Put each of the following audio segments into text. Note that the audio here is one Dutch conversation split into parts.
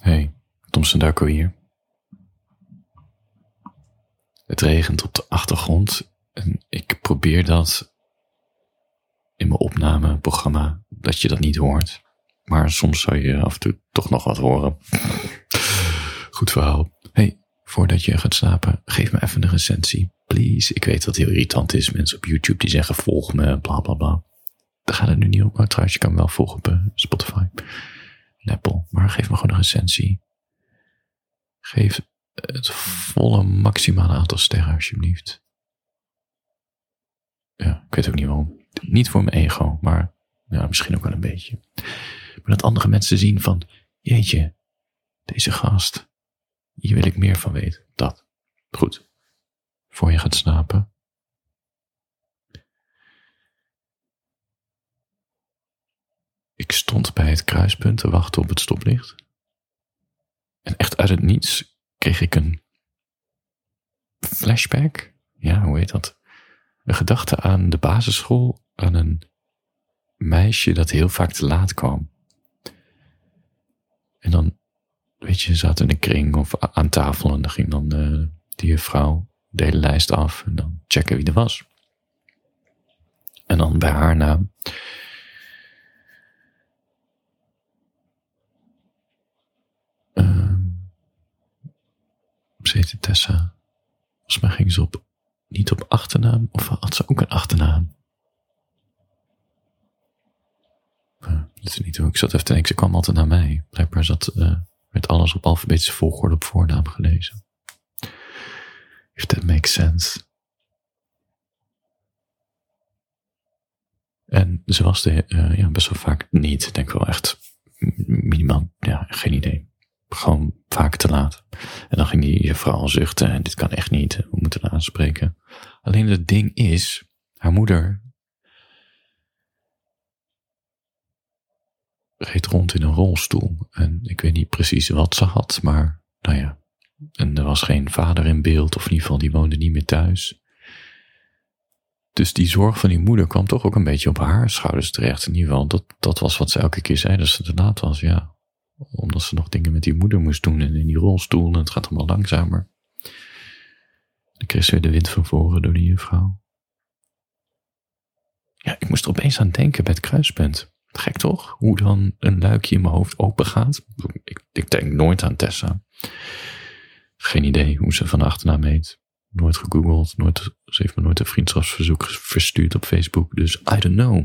Hey, Tom Sandako hier. Het regent op de achtergrond en ik probeer dat in mijn opnameprogramma, dat je dat niet hoort. Maar soms zou je af en toe toch nog wat horen. Goed verhaal. Hey, voordat je gaat slapen, geef me even een recensie. Please. Ik weet dat het heel irritant is. Mensen op YouTube die zeggen volg me, bla bla bla. Daar gaat het nu niet om. Maar trouwens, je kan me wel volgen op eh, Spotify en Apple. Maar geef me gewoon een recensie. Geef het volle maximale aantal sterren alsjeblieft. Ja, ik weet ook niet waarom. Niet voor mijn ego, maar ja, misschien ook wel een beetje. Maar dat andere mensen zien van, jeetje, deze gast, hier wil ik meer van weten. Dat. Goed. Voor je gaat slapen. Ik stond bij het kruispunt te wachten op het stoplicht. En echt uit het niets kreeg ik een flashback. Ja, hoe heet dat? Een gedachte aan de basisschool, aan een meisje dat heel vaak te laat kwam. En dan, weet je, zat in een kring of aan tafel en dan ging dan die vrouw de hele lijst af en dan checken wie er was. En dan bij haar naam. Ze heette Tessa. Volgens mij ging ze op, niet op achternaam, of had ze ook een achternaam? Dat is niet hoe ik zat even te denken. Ze kwam altijd naar mij. Blijkbaar zat, uh, werd alles op alfabetische volgorde op voornaam gelezen. If that makes sense. En ze was de, uh, ja, best wel vaak niet. Ik denk wel echt minimaal, ja, geen idee. Gewoon vaak te laat. En dan ging die vrouw zuchten en dit kan echt niet. We moeten haar aanspreken. Alleen het ding is, haar moeder reed rond in een rolstoel. En ik weet niet precies wat ze had, maar nou ja. En er was geen vader in beeld, of in ieder geval die woonde niet meer thuis. Dus die zorg van die moeder kwam toch ook een beetje op haar schouders terecht. In ieder geval, dat, dat was wat ze elke keer zei, dat ze te laat was, ja. Omdat ze nog dingen met die moeder moest doen en in die rolstoel en het gaat allemaal langzamer. Dan kreeg ze weer de wind van voren door die juffrouw. Ja, ik moest er opeens aan denken bij het kruispunt. Gek toch? Hoe dan een luikje in mijn hoofd open gaat. Ik, ik denk nooit aan Tessa. Geen idee hoe ze van achternaam heet. Nooit gegoogeld. Nooit, ze heeft me nooit een vriendschapsverzoek verstuurd op Facebook. Dus I don't know.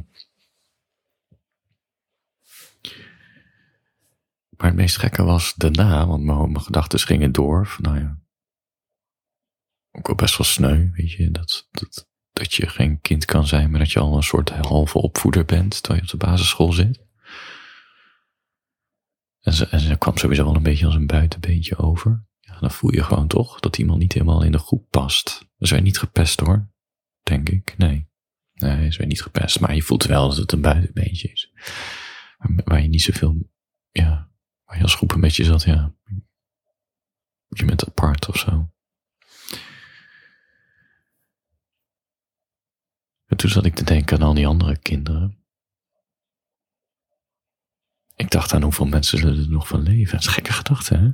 Maar het meest gekke was daarna, want mijn, mijn gedachten gingen door. Nou ja, ook wel best wel sneu, weet je. Dat, dat, dat je geen kind kan zijn, maar dat je al een soort halve opvoeder bent terwijl je op de basisschool zit. En ze, en ze kwam sowieso wel een beetje als een buitenbeentje over. Ja, dan voel je gewoon toch dat iemand niet helemaal in de groep past. Ze werd niet gepest hoor, denk ik. Nee. Nee, ze werd niet gepest. Maar je voelt wel dat het een buitenbeentje is. Waar je niet zoveel, ja, waar je als groep een beetje zat, ja. Je bent apart of zo. En toen zat ik te denken aan al die andere kinderen. Ik dacht aan hoeveel mensen er nog van leven. Dat is een gekke gedachte, hè?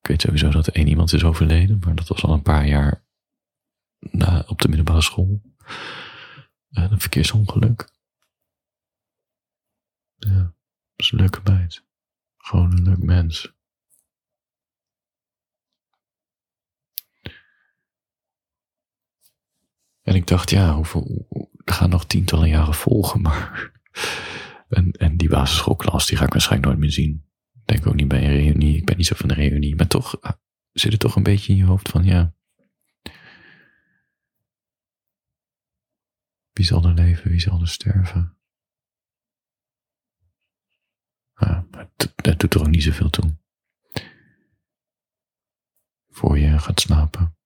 Ik weet sowieso dat er één iemand is overleden, maar dat was al een paar jaar na, op de middelbare school. een verkeersongeluk. Ja, dat is een leuke meid. Gewoon een leuk mens. En ik dacht, ja, hoeveel, er gaan nog tientallen jaren volgen, maar. En, en die basisschoolklas, die ga ik waarschijnlijk nooit meer zien. Ik denk ook niet bij een reunie. Ik ben niet zo van de reunie. Maar toch ah, zit het toch een beetje in je hoofd van, ja. Wie zal er leven, wie zal er sterven? Maar dat doet er ook niet zoveel toe. Voor je gaat slapen.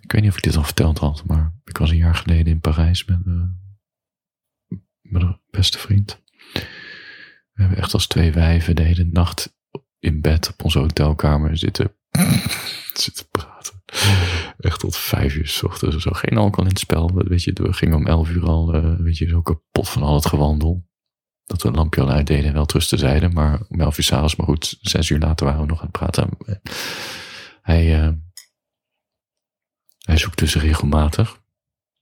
Ik weet niet of ik dit al verteld had, maar ik was een jaar geleden in Parijs met mijn beste vriend. We hebben echt als twee wijven de hele nacht in bed op onze hotelkamer zitten, zitten praten. Echt tot vijf uur s ochtends. Zo geen alcohol in het spel. Weet je, we gingen om elf uur al, uh, weet je, zo kapot van al het gewandel. Dat we een lampje al uitdeden, wel trusten zeiden, maar uur s'avonds, maar goed, zes uur later waren we nog aan het praten. Hij, uh, hij zoekt dus regelmatig,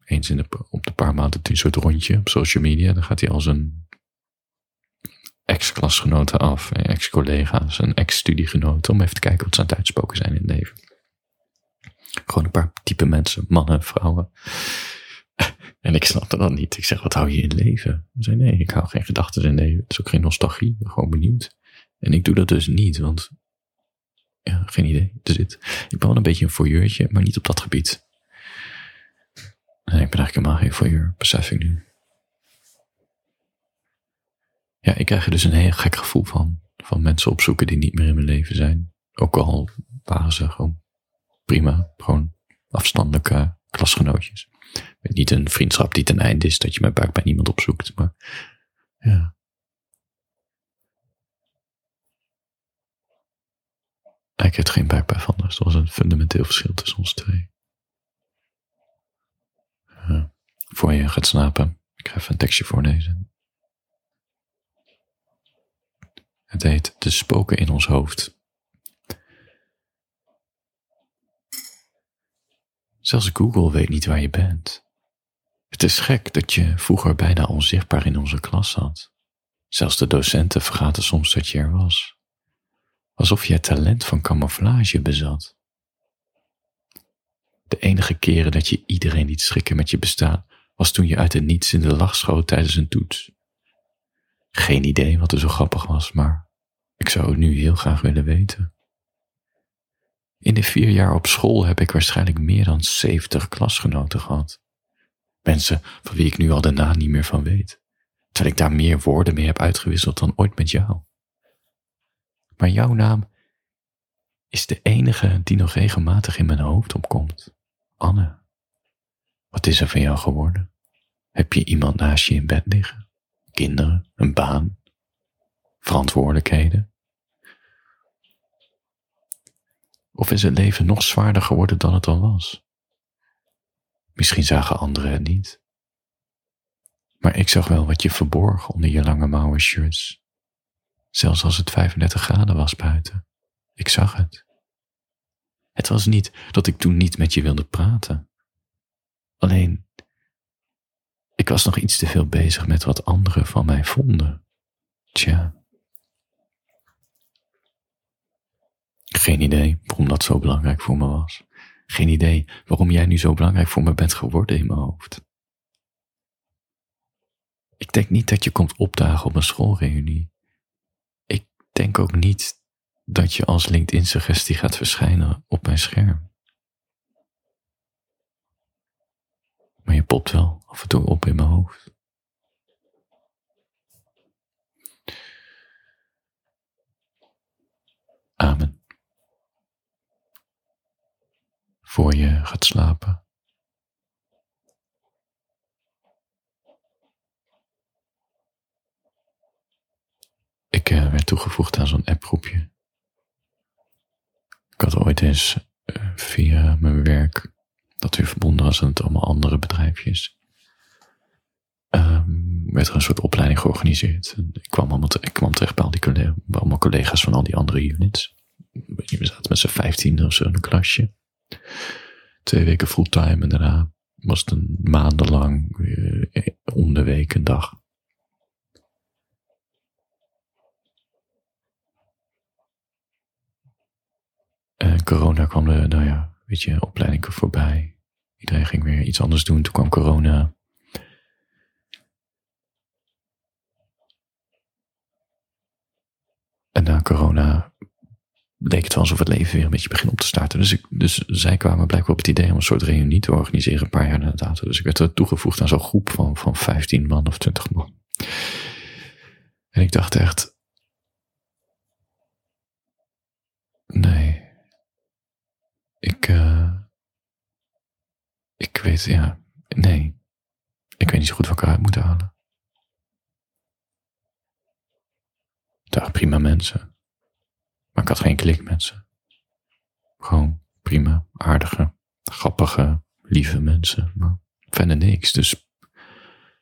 eens in de, op de paar maanden, een soort rondje op social media. Dan gaat hij al zijn ex-klasgenoten af, ex-collega's en ex-studiegenoten, om even te kijken wat ze aan het uitspoken zijn in het leven. Gewoon een paar type mensen, mannen, vrouwen. En ik snapte dat niet. Ik zeg, wat hou je in leven? Hij zei, nee, ik hou geen gedachten in leven. Het is ook geen nostalgie. Ik ben gewoon benieuwd. En ik doe dat dus niet, want ja, geen idee. Er zit, ik ben wel een beetje een voyeurtje, maar niet op dat gebied. Nee, ik ben eigenlijk helemaal geen voyeur, besef ik nu. Ja, ik krijg er dus een heel gek gevoel van. Van mensen opzoeken die niet meer in mijn leven zijn. Ook al waren ze gewoon prima. Gewoon afstandelijke klasgenootjes. Niet een vriendschap die ten einde is dat je met buik bij niemand opzoekt. Maar ja. Ik heb geen buik bij van, dus dat was een fundamenteel verschil tussen ons twee. Voor je gaat slapen, ik ga een tekstje voorlezen. Het heet De spoken in ons hoofd. Zelfs Google weet niet waar je bent. Het is gek dat je vroeger bijna onzichtbaar in onze klas zat. Zelfs de docenten vergaten soms dat je er was. Alsof je het talent van camouflage bezat. De enige keren dat je iedereen liet schrikken met je bestaan, was toen je uit het niets in de lach schoot tijdens een toets. Geen idee wat er zo grappig was, maar ik zou het nu heel graag willen weten. In de vier jaar op school heb ik waarschijnlijk meer dan zeventig klasgenoten gehad. Mensen van wie ik nu al naam niet meer van weet, terwijl ik daar meer woorden mee heb uitgewisseld dan ooit met jou. Maar jouw naam is de enige die nog regelmatig in mijn hoofd opkomt. Anne, wat is er van jou geworden? Heb je iemand naast je in bed liggen? Kinderen, een baan, verantwoordelijkheden? Of is het leven nog zwaarder geworden dan het al was? Misschien zagen anderen het niet. Maar ik zag wel wat je verborg onder je lange mouwen shirts. Zelfs als het 35 graden was buiten. Ik zag het. Het was niet dat ik toen niet met je wilde praten. Alleen, ik was nog iets te veel bezig met wat anderen van mij vonden. Tja. Geen idee waarom dat zo belangrijk voor me was. Geen idee waarom jij nu zo belangrijk voor me bent geworden in mijn hoofd. Ik denk niet dat je komt opdagen op een schoolreunie. Ik denk ook niet dat je als LinkedIn-suggestie gaat verschijnen op mijn scherm. Maar je popt wel af en toe op in mijn hoofd. Voor je gaat slapen. Ik uh, werd toegevoegd aan zo'n appgroepje. Ik had ooit eens uh, via mijn werk dat weer verbonden was aan het allemaal andere bedrijfjes. Um, werd er een soort opleiding georganiseerd. Ik kwam, allemaal ik kwam terecht bij, al die collega's, allemaal collega's van al die andere units. We zaten met z'n vijftien of zo in een klasje. Twee weken fulltime en daarna was het een maandenlang week een dag. En corona kwam de, nou ja, weet je, opleiding voorbij. Iedereen ging weer iets anders doen. Toen kwam corona. En na corona leek het wel alsof het leven weer een beetje begint op te starten. Dus, ik, dus zij kwamen blijkbaar op het idee om een soort reunie te organiseren, een paar jaar na. Dus ik werd er toegevoegd aan zo'n groep van, van 15 man of 20 man. En ik dacht echt, nee, ik, uh, ik weet, ja, nee, ik weet niet zo goed wat ik eruit moet halen. Dag, prima mensen. Maar ik had geen klik met ze. Gewoon prima, aardige, grappige, lieve mensen. Maar verder niks. Dus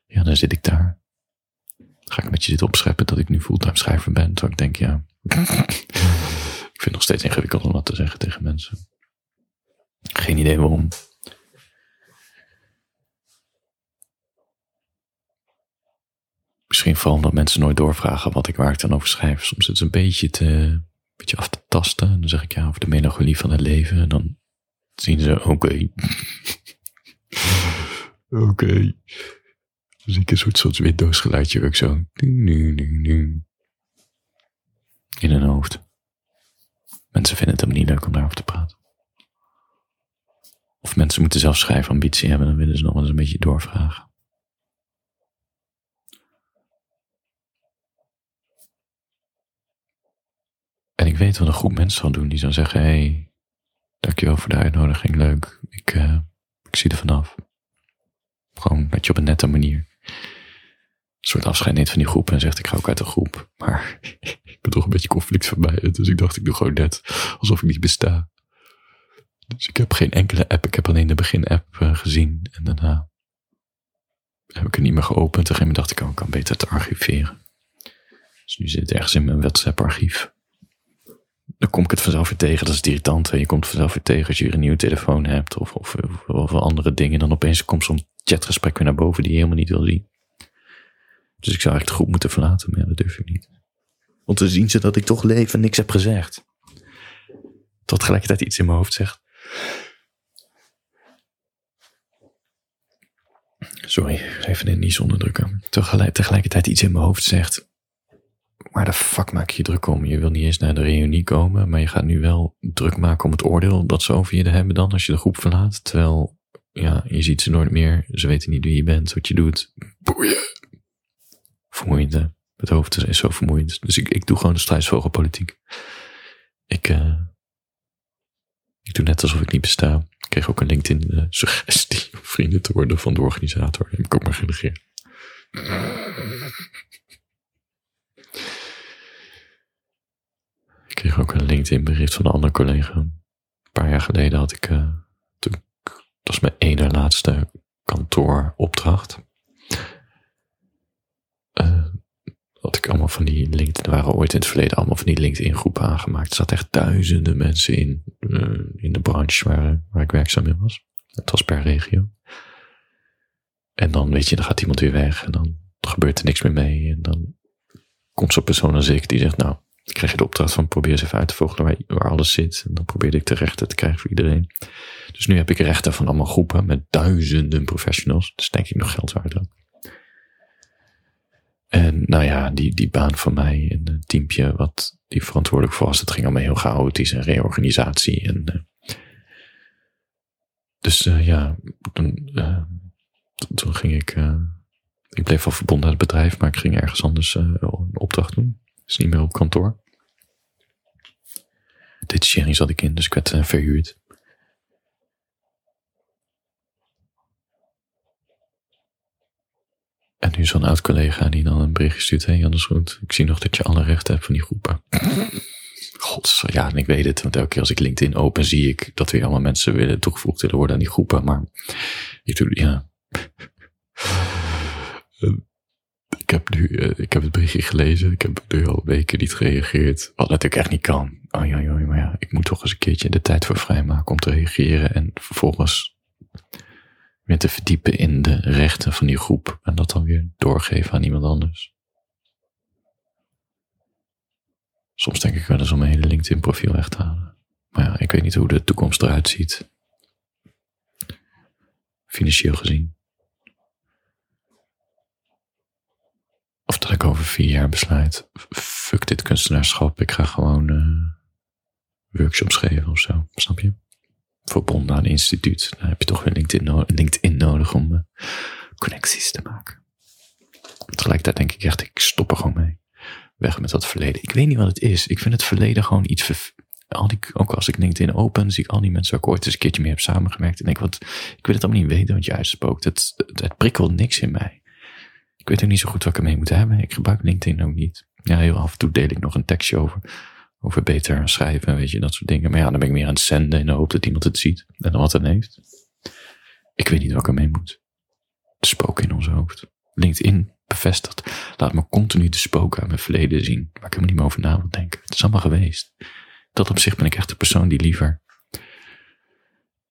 ja, dan zit ik daar. ga ik met je zitten opscheppen dat ik nu fulltime schrijver ben. Terwijl ik denk, ja, ik vind het nog steeds ingewikkeld om dat te zeggen tegen mensen. Geen idee waarom. Misschien vooral omdat mensen nooit doorvragen wat ik waar ik dan over schrijf. Soms is het een beetje te, beetje af te tasten. En dan zeg ik ja over de melancholie van het leven. En dan zien ze, oké. oké. Dan zie ik een soort, soort Windows geluidje ook zo. In hun hoofd. Mensen vinden het hem niet leuk om daarover te praten. Of mensen moeten zelf schrijfambitie hebben, dan willen ze nog wel eens een beetje doorvragen. En ik weet wat een groep mensen zal doen die zal zeggen: Hé, hey, dankjewel voor de uitnodiging, leuk. Ik, uh, ik zie er vanaf. Gewoon dat je op een nette manier een soort afscheid neemt van die groep en zegt: Ik ga ook uit de groep. Maar ik ben toch een beetje conflict mij. Dus ik dacht: Ik doe gewoon net alsof ik niet besta. Dus ik heb geen enkele app. Ik heb alleen de begin-app uh, gezien. En daarna heb ik het niet meer geopend. Op een dacht ik: Oh, ik kan beter het archiveren. Dus nu zit het ergens in mijn WhatsApp-archief dan kom ik het vanzelf weer tegen. Dat is irritant. Je komt vanzelf weer tegen als je een nieuwe telefoon hebt of, of, of, andere dingen. Dan opeens komt zo'n chatgesprek weer naar boven die je helemaal niet wil zien. Dus ik zou eigenlijk de groep moeten verlaten, maar ja, dat durf ik niet. Want dan zien ze dat ik toch leef en niks heb gezegd. Tot tegelijkertijd iets in mijn hoofd zegt. Sorry, even in niet onderdrukken. Tegelijkertijd iets in mijn hoofd zegt. Maar de fuck maak je druk om? Je wil niet eens naar de reunie komen, maar je gaat nu wel druk maken om het oordeel dat ze over je hebben dan als je de groep verlaat. Terwijl, ja, je ziet ze nooit meer. Ze weten niet wie je bent, wat je doet. Boeien. Vermoeiend, hè? Het hoofd is zo vermoeiend. Dus ik, ik doe gewoon de strijdsvogelpolitiek. Ik, uh, ik doe net alsof ik niet besta. Ik kreeg ook een LinkedIn-suggestie om vrienden te worden van de organisator. heb ik ook maar genegeerd. Ook een LinkedIn bericht van een andere collega. Een paar jaar geleden had ik, toen, dat was mijn ene laatste kantooropdracht. Uh, had ik allemaal van die LinkedIn, er waren ooit in het verleden allemaal van die LinkedIn groepen aangemaakt. Er zaten echt duizenden mensen in, uh, in de branche waar, waar ik werkzaam in was. Het was per regio. En dan weet je, dan gaat iemand weer weg en dan gebeurt er niks meer mee. En dan komt zo'n persoon als ik die zegt, nou, ik kreeg je de opdracht van probeer eens even uit te vogelen waar, alles zit. En dan probeerde ik de rechten te krijgen voor iedereen. Dus nu heb ik rechten van allemaal groepen met duizenden professionals. Dus denk ik nog geld waard ook. En nou ja, die, die baan van mij en een teampje wat die verantwoordelijk voor was, het ging allemaal heel chaotisch en reorganisatie. En, uh, dus uh, ja, toen, toen ging ik, ik bleef wel verbonden aan het bedrijf, maar ik ging ergens anders een opdracht doen. Is niet meer op kantoor. Detachering zat ik in, dus ik werd uh, verhuurd. En nu zo'n oud collega die dan een berichtje stuurt. Hé hey, Anders goed, ik zie nog dat je alle rechten hebt van die groepen. Gods, ja, en ik weet het. Want elke keer als ik LinkedIn open, zie ik dat weer allemaal mensen willen toegevoegd willen worden aan die groepen. Maar ik doe, ja ik heb nu, uh, ik heb het berichtje gelezen. Ik heb nu al weken niet gereageerd. Wat natuurlijk echt niet kan. Oh ja, maar ja, ik moet toch eens een keertje de tijd voor vrijmaken om te reageren. En vervolgens weer te verdiepen in de rechten van die groep. En dat dan weer doorgeven aan iemand anders. Soms denk ik wel eens om mijn hele LinkedIn profiel weg te halen. Maar ja, ik weet niet hoe de toekomst eruit ziet. Financieel gezien. Of dat ik over vier jaar besluit, fuck dit kunstenaarschap, ik ga gewoon uh, workshops geven of zo, snap je? Verbonden aan een instituut, dan heb je toch weer LinkedIn, LinkedIn nodig om uh, connecties te maken. Tegelijkertijd denk ik echt, ik stop er gewoon mee. Weg met dat verleden. Ik weet niet wat het is. Ik vind het verleden gewoon iets ook als ik LinkedIn open, zie ik al die mensen waar ik ooit eens een keertje mee heb samengewerkt. En denk, wat, ik wil het allemaal niet weten, want je uitspookt. Het, het, het prikkelt niks in mij. Ik weet ook niet zo goed wat ik ermee moet hebben. Ik gebruik LinkedIn ook niet. Ja, heel af en toe deel ik nog een tekstje over. Over beter schrijven, weet je, dat soort dingen. Maar ja, dan ben ik meer aan het zenden in de hoop dat iemand het ziet. En wat het heeft. Ik weet niet wat ik ermee moet. Het spook in ons hoofd. LinkedIn bevestigt. Laat me continu de spoken uit mijn verleden zien, waar ik helemaal niet meer over na denken. Het is allemaal geweest. Dat op zich ben ik echt de persoon die liever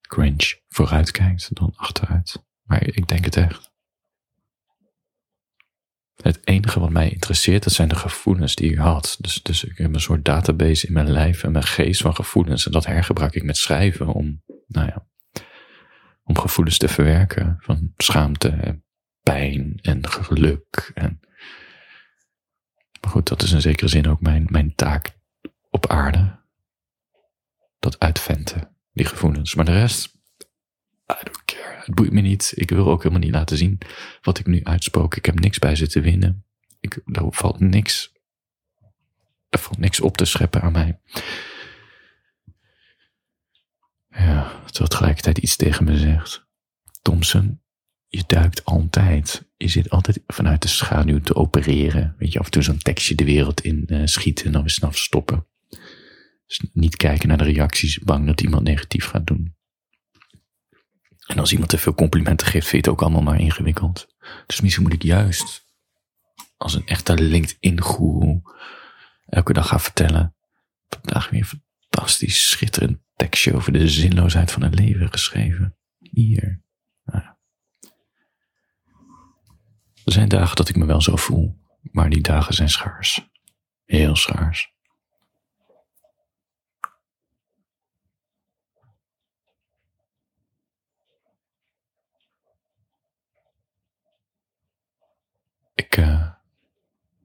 cringe vooruit kijkt dan achteruit. Maar ik denk het echt. Het enige wat mij interesseert, dat zijn de gevoelens die ik had. Dus, dus ik heb een soort database in mijn lijf en mijn geest van gevoelens. En dat hergebruik ik met schrijven om, nou ja, om gevoelens te verwerken. Van schaamte en pijn en geluk. En, maar goed, dat is in zekere zin ook mijn, mijn taak op aarde. Dat uitventen, die gevoelens. Maar de rest. Het boeit me niet. Ik wil ook helemaal niet laten zien wat ik nu uitspook. Ik heb niks bij ze te winnen. Ik, er valt niks. Er valt niks op te scheppen aan mij. Ja, terwijl tegelijkertijd iets tegen me zegt. Thompson, je duikt altijd. Je zit altijd vanuit de schaduw te opereren. Weet je, af en toe zo'n tekstje de wereld in uh, schieten en dan weer snel stoppen. Dus niet kijken naar de reacties, bang dat iemand negatief gaat doen. En als iemand te veel complimenten geeft, vind je het ook allemaal maar ingewikkeld. Dus misschien moet ik juist als een echte LinkedIn-goeroe elke dag gaan vertellen. Vandaag weer een fantastisch schitterend tekstje over de zinloosheid van het leven geschreven. Hier. Ja. Er zijn dagen dat ik me wel zo voel, maar die dagen zijn schaars. Heel schaars. Ik, uh,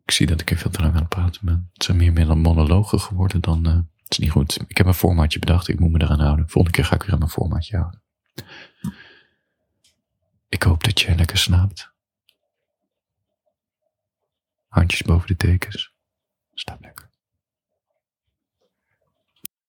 ik zie dat ik er veel te lang aan het praten ben. Het zijn meer, meer monologen geworden dan. Uh, het is niet goed. Ik heb een formatje bedacht, ik moet me eraan houden. Volgende keer ga ik weer aan mijn formatje houden. Ik hoop dat je lekker slaapt. Handjes boven de tekens.